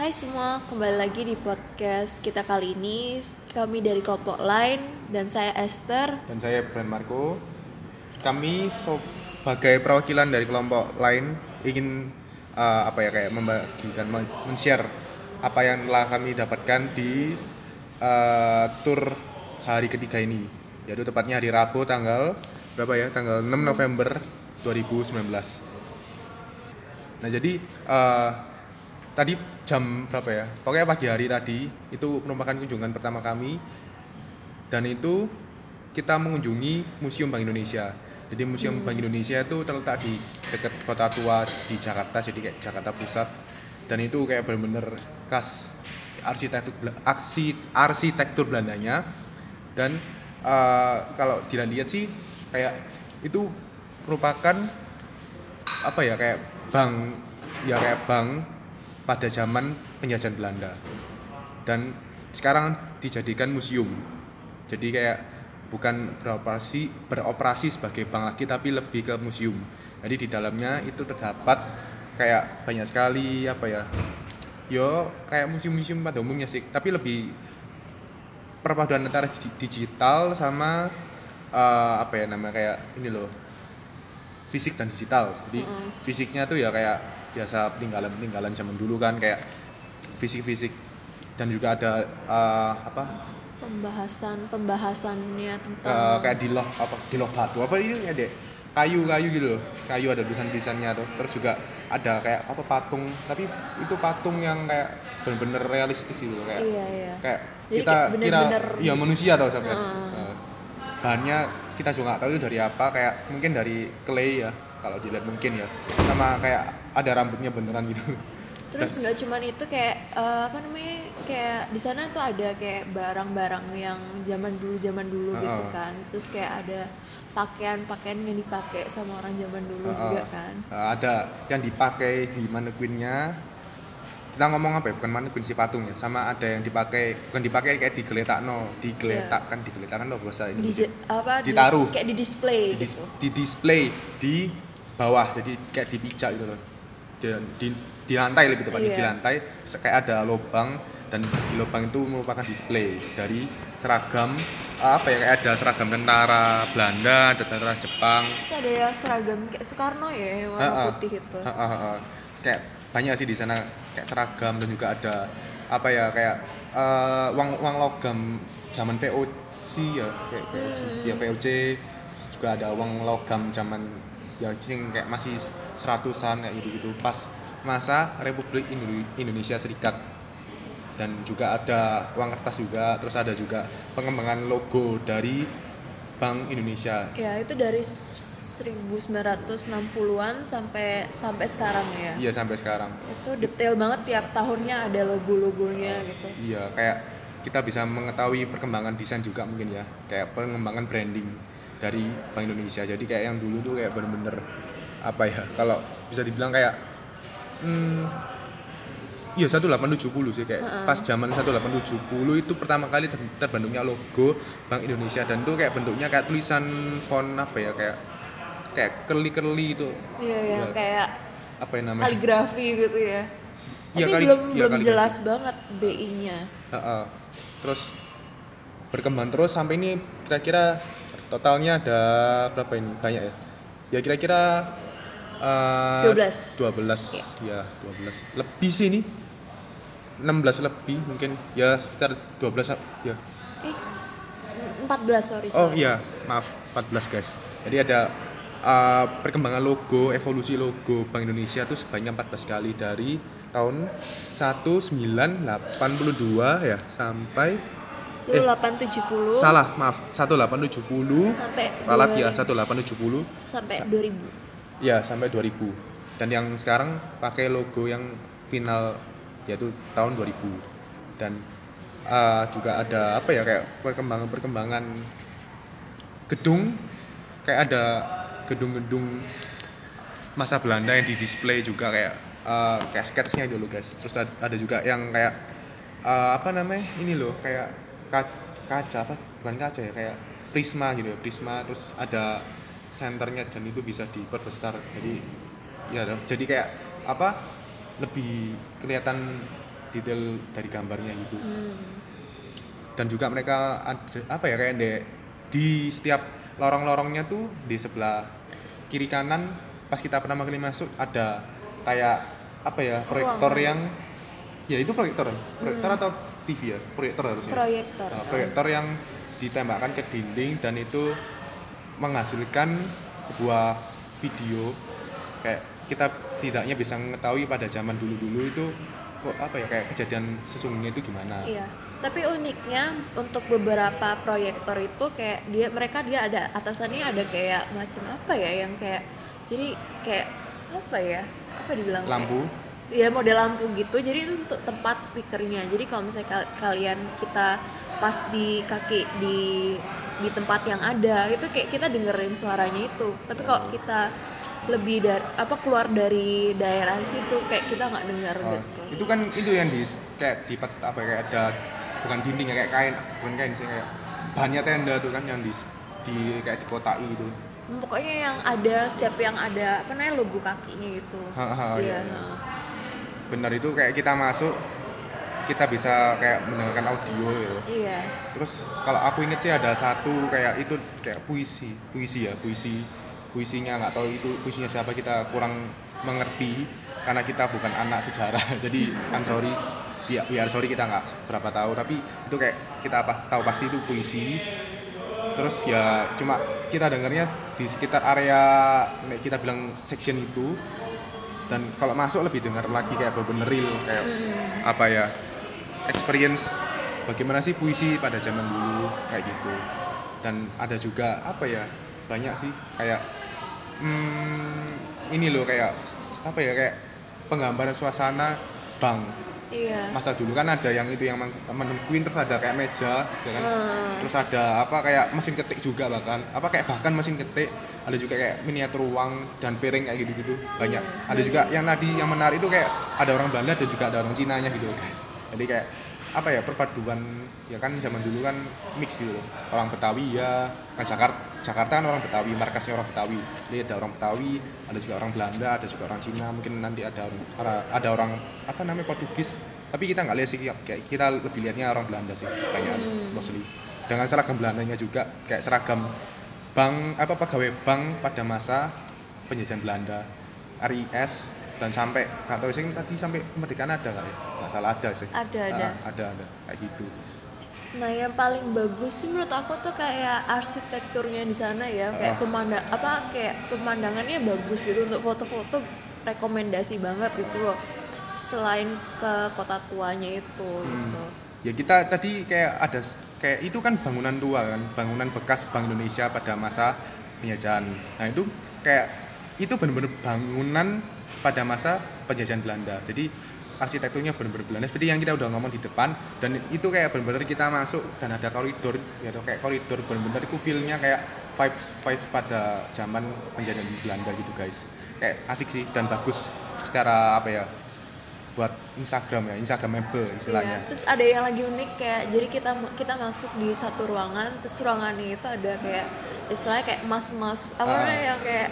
Hai semua, kembali lagi di podcast kita kali ini. Kami dari kelompok lain dan saya Esther. dan saya Bran Marco. Kami sebagai perwakilan dari kelompok lain ingin eh, apa ya kayak membagikan men- men-share apa yang telah kami dapatkan di eh, tur hari ketiga ini. Yaitu tepatnya hari Rabu tanggal berapa ya? Tanggal 6 November 2019. Nah, jadi eh, tadi jam berapa ya? Pokoknya pagi hari tadi itu merupakan kunjungan pertama kami dan itu kita mengunjungi Museum Bank Indonesia. Jadi Museum Bank Indonesia itu terletak di dekat Kota Tua di Jakarta, jadi kayak Jakarta Pusat. Dan itu kayak bener-bener khas arsitektur arsitektur Belandanya. Dan eh, kalau dilihat sih kayak itu merupakan apa ya kayak bank ya kayak bank pada zaman penjajahan Belanda. Dan sekarang dijadikan museum. Jadi kayak bukan beroperasi beroperasi sebagai bank lagi tapi lebih ke museum. Jadi di dalamnya itu terdapat kayak banyak sekali apa ya yo kayak museum-museum pada umumnya sih. Tapi lebih perpaduan antara digi- digital sama eh, apa ya namanya kayak ini loh fisik dan digital. Jadi fisiknya tuh ya kayak biasa peninggalan peninggalan zaman dulu kan kayak fisik-fisik. Dan juga ada eh, apa? Pembahasan pembahasannya tentang eh, kayak di loh apa di loh batu apa ini ya dek? Kayu kayu gitu loh. Kayu ada tulisan tulisannya tuh terus juga ada kayak apa patung. Tapi itu patung yang kayak bener-bener realistis gitu loh kayak Iya, iya. kayak Jadi kita kayak kira bener-bener- ya manusia tau sampai. Heeh. bahannya kita juga nggak tahu itu dari apa. Kayak mungkin dari clay ya kalau dilihat mungkin ya sama kayak ada rambutnya beneran gitu Terus nggak cuman itu kayak eh, apa namanya kayak di sana tuh ada kayak barang-barang yang zaman dulu zaman dulu gitu Heeh. kan. Terus kayak ada pakaian-pakaian yang dipakai sama orang zaman dulu juga Heeh. kan. Eh, ada yang dipakai di mannequinnya kita ngomong apa ya bukan mannequin si patung ya sama ada yang dipakai bukan dipakai kayak digeletak no digeletak kan digeletak kan lo bahasa Di Indonesia apa di- Ditaruh. kayak di display di, gitu. di display di bawah jadi kayak dipijak gitu loh dan di, di lantai lebih tepatnya di Iya. lantai kayak ada lubang dan di lubang itu merupakan display dari seragam apa ya kayak ada seragam tentara Belanda ada tentara Jepang Terus ada yang seragam kayak Soekarno ya warna Heeh. putih itu. Heeh, heeh. kayak banyak sih di sana kayak seragam dan juga ada apa ya kayak eh, uang uang logam zaman VOC ya V- VOC ya VOC juga ada uang logam zaman ya cing kayak masih seratusan kayak gitu gitu pas masa Republik Indo- Indonesia Serikat. Dan juga ada uang kertas juga terus ada juga pengembangan logo dari Bank Indonesia. Ya itu dari 1960-an sampai sampai sekarang ya. iya sampai sekarang. Itu detail banget tiap tahunnya ada logo-logonya gitu. Iya, kayak kita bisa mengetahui perkembangan desain juga mungkin ya, kayak pengembangan branding dari Bank Indonesia. Jadi kayak yang dulu tuh kayak bener-bener apa ya, kalau bisa dibilang kayak hmm, iya 1870 sih kayak pas zaman 1870 itu pertama kali ter- terbentuknya logo Bank Indonesia dan tuh kayak bentuknya kayak tulisan font apa ya kayak kayak kerli-kerli itu Iya yang Ya. kayak apa yang namanya kaligrafi gitu ya. Iya, Tapi kali- belum iya, belum kaligrafi. jelas banget BI-nya. Heeh. Terus berkembang terus sampai ini kira-kira totalnya ada berapa ini? Banyak ya? Ya kira-kira eh, 12. 12 ya, 12. Lebih sih ini. 16 lebih mungkin. Ya sekitar 12 ya. Eh 14 sorry. Oh sorry. iya, maaf 14 guys. Jadi ada eh, perkembangan logo, evolusi logo Bank Indonesia tuh sebanyak 14 kali dari tahun 1982 ya sampai Dulu 870 Salah, maaf. 1870. sampai Ralat ya 2000 1870. sampai 2000. Ya, sampai 2000. Dan yang sekarang pakai logo yang final yaitu tahun 2000. Dan eh, juga ada apa ya kayak perkembangan-perkembangan gedung kayak ada gedung-gedung masa Belanda yang di display juga kayak eh, kayak sketsnya dulu guys. Terus ada, juga yang kayak eh, apa namanya ini loh kayak ka- kaca apa? Bukan kaca ya kayak prisma gitu ya prisma terus ada senternya dan itu bisa diperbesar. Jadi ya jadi kayak apa? Lebih kelihatan detail dari gambarnya gitu. Hmm. dan juga mereka ada apa ya kayak di, di setiap lorong-lorongnya tuh di sebelah kiri kanan pas kita pertama kali masuk ada kayak apa ya proyektor yang ya itu proyektor. Proyektor atau TV ya proyektor harusnya Proyektor. Nah, proyektor yang ditembakkan ke dinding dan itu menghasilkan sebuah video kayak kita setidaknya bisa mengetahui pada zaman dulu-dulu itu kok apa ya kayak kejadian sesungguhnya itu gimana Iya. Tapi uniknya untuk beberapa proyektor itu kayak dia mereka dia ada atasannya ada kayak macam apa ya yang kayak jadi kayak apa ya? Apa dibilang? kayak- lampu ya model lampu gitu. Jadi itu untuk tempat speakernya. Jadi kalau misalnya kal- kalian kita pas di kaki di di tempat yang ada itu kayak kita dengerin suaranya itu. Tapi kalau kita lebih dari apa keluar dari daerah situ kayak kita nggak dengar Oh, gitu. Itu kan itu yang di kayak di apa ya, kayak ada bukan dinding ya kayak kain bukan kain sih kayak bahannya tenda tuh kan yang di di kayak dikotai itu pokoknya yang ada setiap yang ada apa namanya logo kakinya gitu. Ha, ha, iya iya, iya. Benar itu kayak kita masuk kita bisa kayak mendengarkan audio ya. Iya. Terus kalau aku inget sih ada satu kayak itu kayak puisi puisi ya puisi puisinya nggak tahu itu puisinya siapa kita kurang mengerti karena kita bukan anak sejarah jadi I'm sorry ya biar sorry kita nggak berapa tahu tapi itu kayak kita apa tahu pasti itu puisi. Terus ya cuma kita dengarnya di sekitar area kayak kita bilang section itu dan kalau masuk lebih dengar lagi kayak bener-bener real kayak apa ya experience. Bagaimana sih puisi pada zaman dulu kayak gitu. Dan ada juga apa ya banyak sih kayak hmm, ini loh kayak apa ya kayak penggambaran suasana bank iya. Masa dulu kan ada yang itu yang men- menungguin terus ada kayak meja ya kan? Hmm. terus ada apa kayak mesin ketik juga bahkan. Apa kayak bahkan mesin ketik ada juga kayak miniatur uang dan piring kayak gitu gitu banyak. Iya, ada juga yang tadi yang menarik itu kayak ada orang Belanda dan juga ada orang Cina nya gitu guys. Jadi kayak apa ya perpaduan ya kan zaman dulu kan mix gitu loh. orang Betawi ya kan Jakarta Jakarta kan orang Betawi markasnya orang Betawi. Jadi ada orang Betawi ada juga orang Belanda ada juga orang Cina mungkin nanti ada orang ada- orang apa namanya Portugis. Tapi kita nggak lihat sih kayak kita lebih lihatnya orang Belanda sih banyak mostly. Dengan seragam Belandanya juga kayak seragam bank apa pegawai bank pada masa penjajahan Belanda RIS dan sampai nggak tahu sih tadi sampai kemerdekaan ada nggak ya? Nggak salah ada sih. Ada, ada. Ah, ada. ada kayak gitu. Nah yang paling bagus sih menurut aku tuh kayak arsitekturnya di sana ya. Kayak Ah. pemandang apa kayak pemandangannya bagus gitu untuk foto-foto rekomendasi banget gitu loh. Selain ke kota tuanya itu gitu. ya kita tadi kayak ada kayak itu kan bangunan tua kan bangunan bekas Bank Indonesia pada masa penjajahan. Nah itu kayak itu benar-benar bangunan pada masa penjajahan Belanda. Jadi arsitekturnya benar-benar Belanda. Seperti yang kita udah ngomong di depan dan itu kayak benar-benar kita masuk dan ada koridor ya kayak koridor benar-benar itu feel-nya kayak vibes vibes pada zaman penjajahan Belanda gitu guys. Kayak asik sih dan bagus secara apa ya buat Instagram ya Instagramable istilahnya. Iya. Terus ada yang lagi unik kayak jadi kita kita masuk di satu ruangan terus ruangannya itu ada kayak istilahnya kayak mas-mas apa namanya yang kayak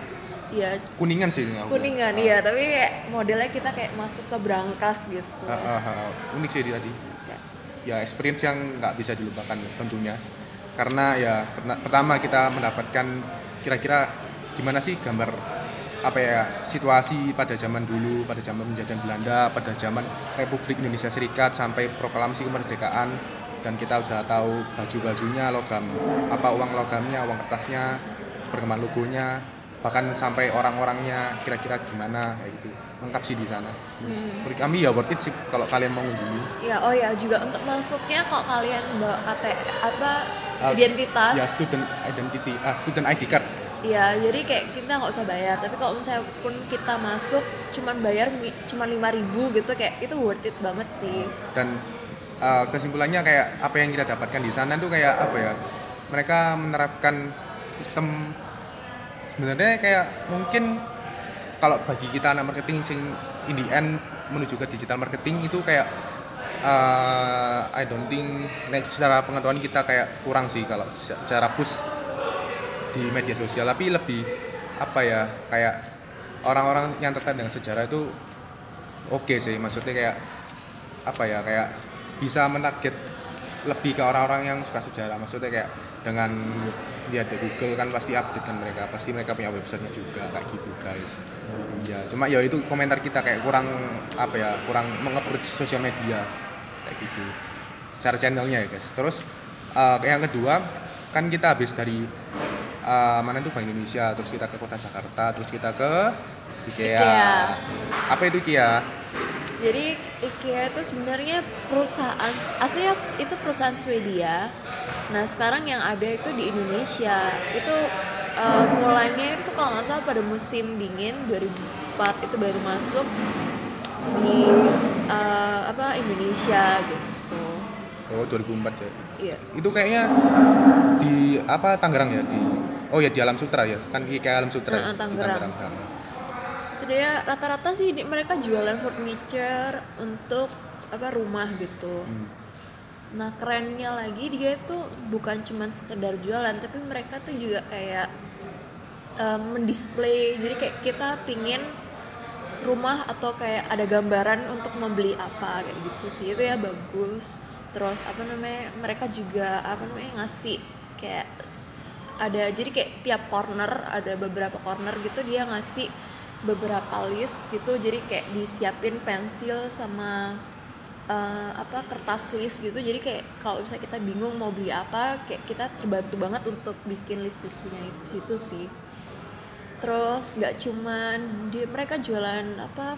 ya kuningan sih aku. kuningan Ah. iya tapi kayak modelnya kita kayak masuk ke brankas gitu. Ah, ah, ah. unik sih tadi Kayak, ya experience yang nggak bisa dilupakan tentunya karena ya pertama kita mendapatkan kira-kira gimana sih gambar apa ya situasi pada zaman dulu pada zaman penjajahan Belanda pada zaman Republik Indonesia Serikat sampai proklamasi kemerdekaan dan kita udah tahu baju-bajunya logam apa uang logamnya uang kertasnya perkembangan logonya bahkan sampai orang-orangnya kira-kira gimana kayak gitu lengkap sih di sana menurut kami ya worth it sih kalau kalian mau mengunjungi Ya, oh ya juga untuk masuknya kok kalian bawa KT apa Uh, identitas. ya student identity ah student ID card Iya, jadi kayak kita nggak usah bayar. Tapi kalau misalnya pun kita masuk cuman bayar mi- cuman 5000 gitu kayak itu worth it banget sih. dan uh, kesimpulannya kayak apa yang kita dapatkan di sana tuh kayak apa ya mereka menerapkan sistem sebenarnya kayak mungkin kalau bagi kita anak marketing sing in the end menuju ke digital marketing itu kayak uh, I don't think secara pengetahuan kita kayak kurang sih kalau secara push di media sosial. Tapi lebih apa ya kayak orang-orang yang tertarik dengan sejarah itu oke sih. Maksudnya kayak apa ya kayak bisa menarget lebih ke orang-orang yang suka sejarah. Maksudnya kayak dengan lihat di Google kan pasti update kan mereka. Pasti mereka punya websitenya juga kayak gitu guys. Ya cuma ya itu komentar kita kayak kurang apa ya kurang mengapproach sosial media kayak gitu. Secara channelnya ya guys. Terus eh, yang kedua kan kita habis dari eh, mana tuh Bank Indonesia terus kita ke kota Jakarta terus kita ke IKEA, IKEA. apa itu IKEA Jadi IKEA itu sebenarnya perusahaan aslinya itu perusahaan Swedia. Nah sekarang yang ada itu di Indonesia itu eh, mulainya itu kalau nggak salah pada musim dingin 2004 itu baru masuk di eh, apa Indonesia gitu. oh 2004 ya Iya. itu kayaknya di apa Tangerang ya di oh ya di Alam Sutra ya kan IKEA Alam Sutra ya, Heeh, di Tangerang. Dia rata-rata sih di- mereka jualan furniture untuk apa rumah gitu. Hmm. Nah kerennya lagi dia itu bukan cuma sekedar jualan tapi mereka tuh juga kayak em, mendisplay jadi kayak kita pingin rumah atau kayak ada gambaran untuk membeli apa kayak gitu sih itu ya bagus terus apa namanya mereka juga apa namanya ngasih kayak ada jadi kayak tiap corner ada beberapa corner gitu dia ngasih beberapa list gitu jadi kayak disiapin pensil sama eh, apa kertas list gitu. Jadi kayak kalau misalnya kita bingung mau beli apa kayak kita terbantu banget untuk bikin list listnya itu situ sih. Terus nggak cuman di mereka jualan apa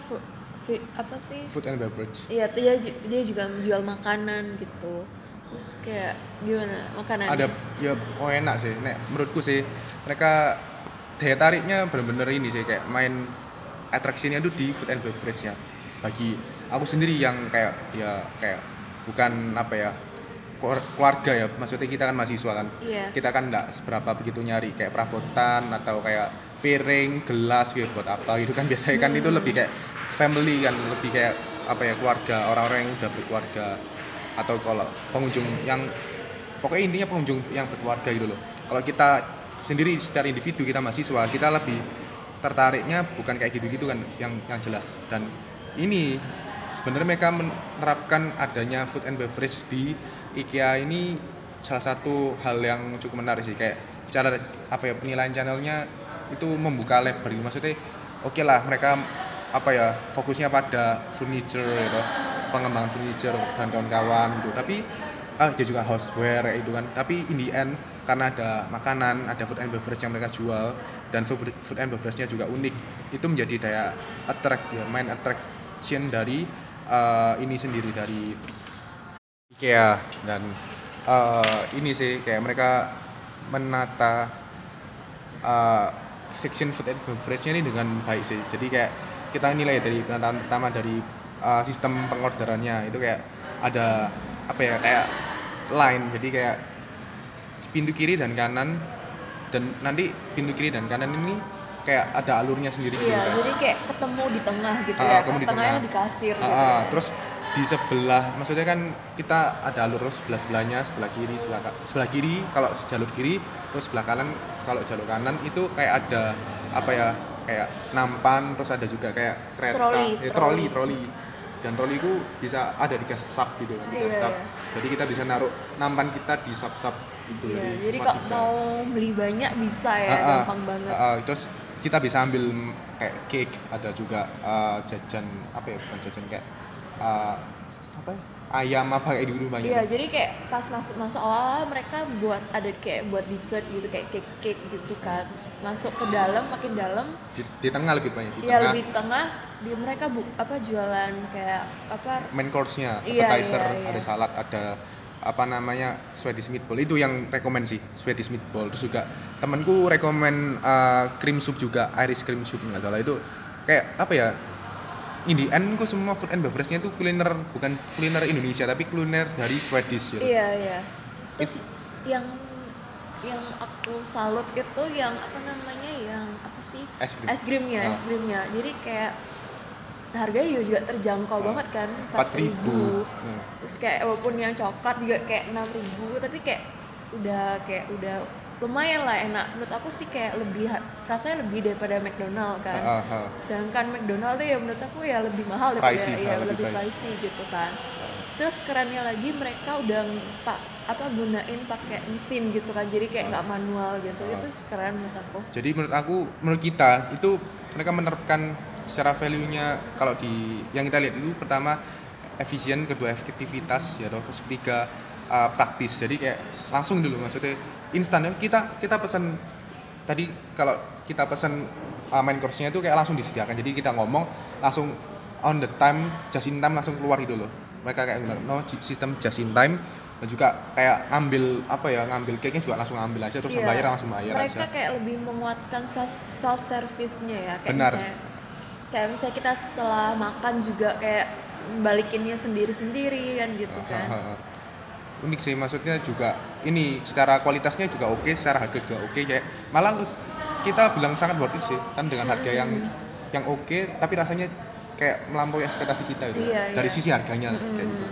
fi- apa sih? Food and beverage. Iya, dia dia juga menjual makanan gitu. Terus kayak gimana makanan? ada ya oh enak sih. Nek menurutku sih mereka daya tariknya bener-bener ini sih kayak main atraksinya tuh di food and beverage nya bagi aku sendiri yang kayak ya kayak bukan apa ya keluar- keluarga ya maksudnya kita kan mahasiswa kan. Iya. kita kan nggak seberapa begitu nyari kayak perabotan atau kayak piring gelas gitu buat apa gitu kan. Biasanya kan itu lebih kayak family kan lebih kayak apa ya keluarga orang-orang yang udah berkeluarga. Atau kalau pengunjung yang pokoknya intinya pengunjung yang berkeluarga gitu loh. Kalau kita sendiri secara individu kita mahasiswa kita lebih tertariknya bukan kayak gitu-gitu kan yang yang jelas. Dan ini sebenarnya mereka menerapkan adanya food and beverage di IKEA ini salah satu hal yang cukup menarik sih. Kayak secara apa ya penilaian channelnya itu membuka lebar maksudnya oke lah mereka apa ya fokusnya pada furniture gitu. Pengembangan furniture dan kawan-kawan gitu. Tapi ah dia juga houseware kayak gitu kan. Tapi in the end karena ada makanan ada food and beverage yang mereka jual dan food, and beverage-nya juga unik itu menjadi daya attract ya main attraction dari eh, ini sendiri dari IKEA. Dan eh, ini sih kayak mereka menata eh, section food and beverage-nya ini dengan baik sih. Jadi kayak kita nilai dari penataan pertama dari eh, sistem pengorderannya itu kayak ada apa ya kayak line jadi kayak pintu kiri dan kanan dan nanti pintu kiri dan kanan ini kayak ada alurnya sendiri gitu Iya, guys. jadi kayak ketemu di tengah gitu Ah, ya. ketemu di Tengahnya tengah. di kasir Ah, gitu. ah, ya. terus di sebelah maksudnya kan kita ada alur sebelah sebelahnya sebelah kiri sebelah sebelah kiri kalau jalur kiri terus sebelah kanan kalau jalur kanan itu kayak ada apa ya kayak nampan terus ada juga kayak kereta Troli, eh, troli. troli troli dan troli itu bisa ada di gas sub gitu kan gas Iya, sub iya. jadi kita bisa naruh nampan kita di sub sub itu Iya, jadi kalau mau beli banyak bisa ya, ah, gampang banget. ah, ah, terus kita bisa ambil kayak cake ada juga uh, jajan apa ya bukan jajan kayak uh, apa ya? Ayam apa kayak di rumahnya Iya, jadi kayak pas masuk masuk awal mereka buat ada kayak buat dessert gitu kayak cake cake gitu kan. Terus Masuk ke dalam makin dalam. Di, di tengah lebih banyak ya tengah. lebih tengah. Di mereka bu, apa jualan kayak apa? Main course-nya Iya, appetizer iya, iya. ada salad ada apa namanya Swedish meatball. Itu yang rekomend sih Swedish meatball. Terus juga temanku rekomend uh, cream soup juga Irish cream soup nggak salah. Itu kayak apa ya in the end ku semua food and beverage-nya itu kuliner bukan kuliner Indonesia tapi kuliner dari Swedish gitu. Iya iya. Terus yang yang aku salut gitu yang apa namanya yang apa sih Es krim. es krimnya Ah. es krimnya jadi kayak harganya juga terjangkau Ah. banget kan Empat ribu. Hmm. terus kayak walaupun yang coklat juga kayak enam ribu tapi kayak udah kayak udah lumayan lah enak menurut aku sih kayak lebih rasanya lebih daripada McDonald kan Ah, ah. sedangkan McDonald tuh ya menurut aku ya lebih mahal daripada Pricey, ya lebih lebih pricey. pricey gitu kan terus kerennya lagi mereka udah pak apa gunain pakai mesin gitu kan jadi kayak nggak manual gitu Ah. itu keren menurut aku Jadi menurut aku, menurut kita itu mereka menerapkan secara value-nya kalau di yang kita lihat itu pertama efisien, kedua efektivitas, ya terus ketiga uh, praktis. Jadi kayak langsung dulu maksudnya instan kita kita pesan tadi kalau kita pesan uh, main course-nya itu kayak langsung disediakan. Jadi kita ngomong langsung on the time, just in time langsung keluar gitu loh. Mereka kayak gunakan no, sistem just in time dan juga kayak ngambil apa ya ngambil cake-nya juga langsung ambil aja terus Iya. bayar langsung bayar mereka aja. kayak lebih menguatkan self service-nya ya kayak Benar. misalnya kayak misalnya kita setelah makan juga kayak balikinnya sendiri-sendiri kan gitu kan. Unik sih maksudnya juga ini secara kualitasnya juga oke secara harga juga oke kayak malah kita bilang sangat worth it sih kan dengan harga yang yang oke tapi rasanya kayak melampaui ekspektasi kita itu Iya, dari iya. sisi harganya kayak gitu.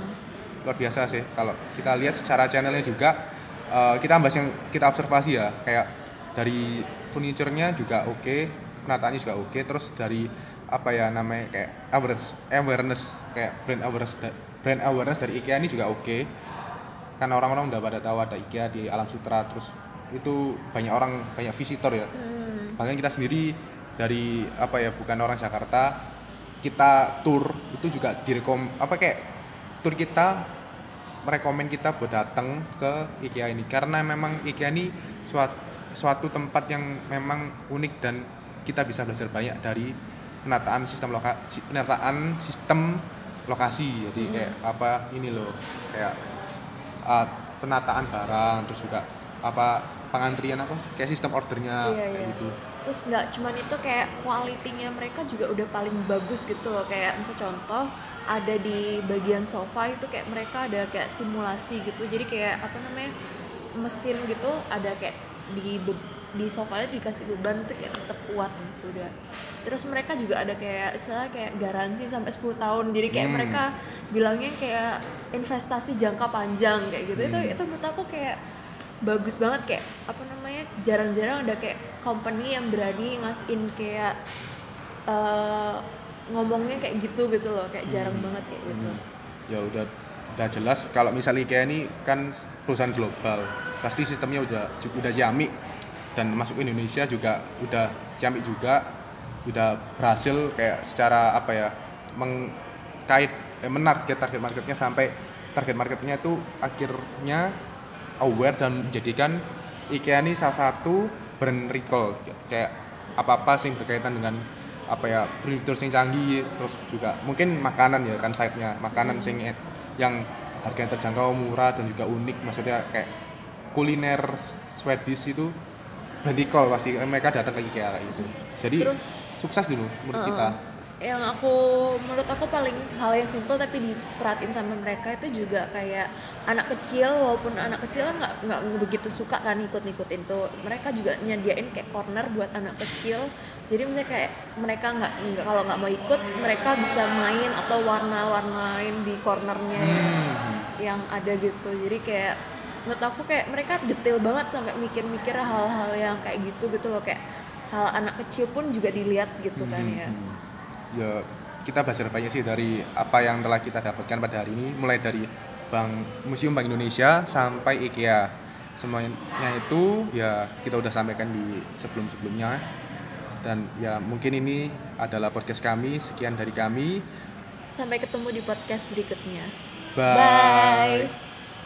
Luar biasa sih kalau kita lihat secara channelnya juga eh, kita bahas yang kita observasi ya kayak dari furniture-nya juga oke penataannya juga oke terus dari apa ya namanya kayak awareness awareness kayak brand awareness brand awareness dari IKEA ini juga oke karena orang-orang udah pada tahu ada IKEA di Alam Sutra terus itu banyak orang banyak visitor ya. Bahkan kita sendiri dari apa ya bukan orang Jakarta kita tour itu juga direkom apa kayak tour kita merekomen kita buat datang ke IKEA ini. Karena memang IKEA ini suatu, suatu tempat yang memang unik dan kita bisa belajar banyak dari penataan sistem loka, si- penataan sistem lokasi. Jadi kayak apa ini loh kayak uh, penataan barang terus juga apa pengantrian apa kayak sistem ordernya Iya, kayak iya. gitu. Terus nggak cuman itu kayak kualitinya mereka juga udah paling bagus gitu loh. Kayak misal contoh ada di bagian sofa itu kayak mereka ada kayak simulasi gitu. Jadi kayak apa namanya mesin gitu ada kayak di di sofanya dikasih beban tuh kayak tetap kuat gitu udah. Terus mereka juga ada kayak istilah kayak garansi sampai 10 tahun. Jadi kayak Hmm. mereka bilangnya kayak investasi jangka panjang kayak gitu. Itu Hmm. itu menurut aku kayak bagus banget. Kayak apa namanya jarang-jarang ada kayak company yang berani ngasihin kayak eh, ngomongnya kayak gitu gitu loh. Kayak jarang banget kayak gitu. Ya udah udah jelas. Kalau misalnya IKEA ini kan perusahaan global. Pasti sistemnya udah udah jami dan masuk Indonesia juga udah jami juga udah berhasil kayak secara apa ya mengkait eh, menarget target marketnya sampai target marketnya itu akhirnya aware dan menjadikan IKEA ini salah satu brand recall. Kayak apa apa sih berkaitan dengan apa ya furniture yang canggih terus juga mungkin makanan ya kan side-nya makanan sing e- yang harganya terjangkau murah dan juga unik. Maksudnya kayak kuliner Swedish itu recall pasti mereka datang ke IKEA kayak gitu. Jadi Terus, sukses dulu menurut kita. Yang aku menurut aku paling hal yang simple tapi diperhatiin sama mereka itu juga kayak anak kecil walaupun anak kecil kan nggak nggak begitu suka kan ikut-ikutin tuh. Mereka juga nyediain kayak corner buat anak kecil. Jadi misalnya kayak mereka nggak nggak kalau nggak mau ikut mereka bisa main atau warna-warnain di cornernya yang, yang ada gitu. Jadi kayak menurut aku kayak mereka detail banget sampai mikir-mikir hal-hal yang kayak gitu gitu loh kayak hal anak kecil pun juga dilihat gitu kan ya. ya kita belajar banyak sih dari apa yang telah kita dapatkan pada hari ini mulai dari Bank Museum Bank Indonesia sampai IKEA. Semuanya itu ya kita udah sampaikan di sebelum-sebelumnya. Dan ya mungkin ini adalah podcast kami sekian dari kami. Sampai ketemu di podcast berikutnya. Bye, Bye.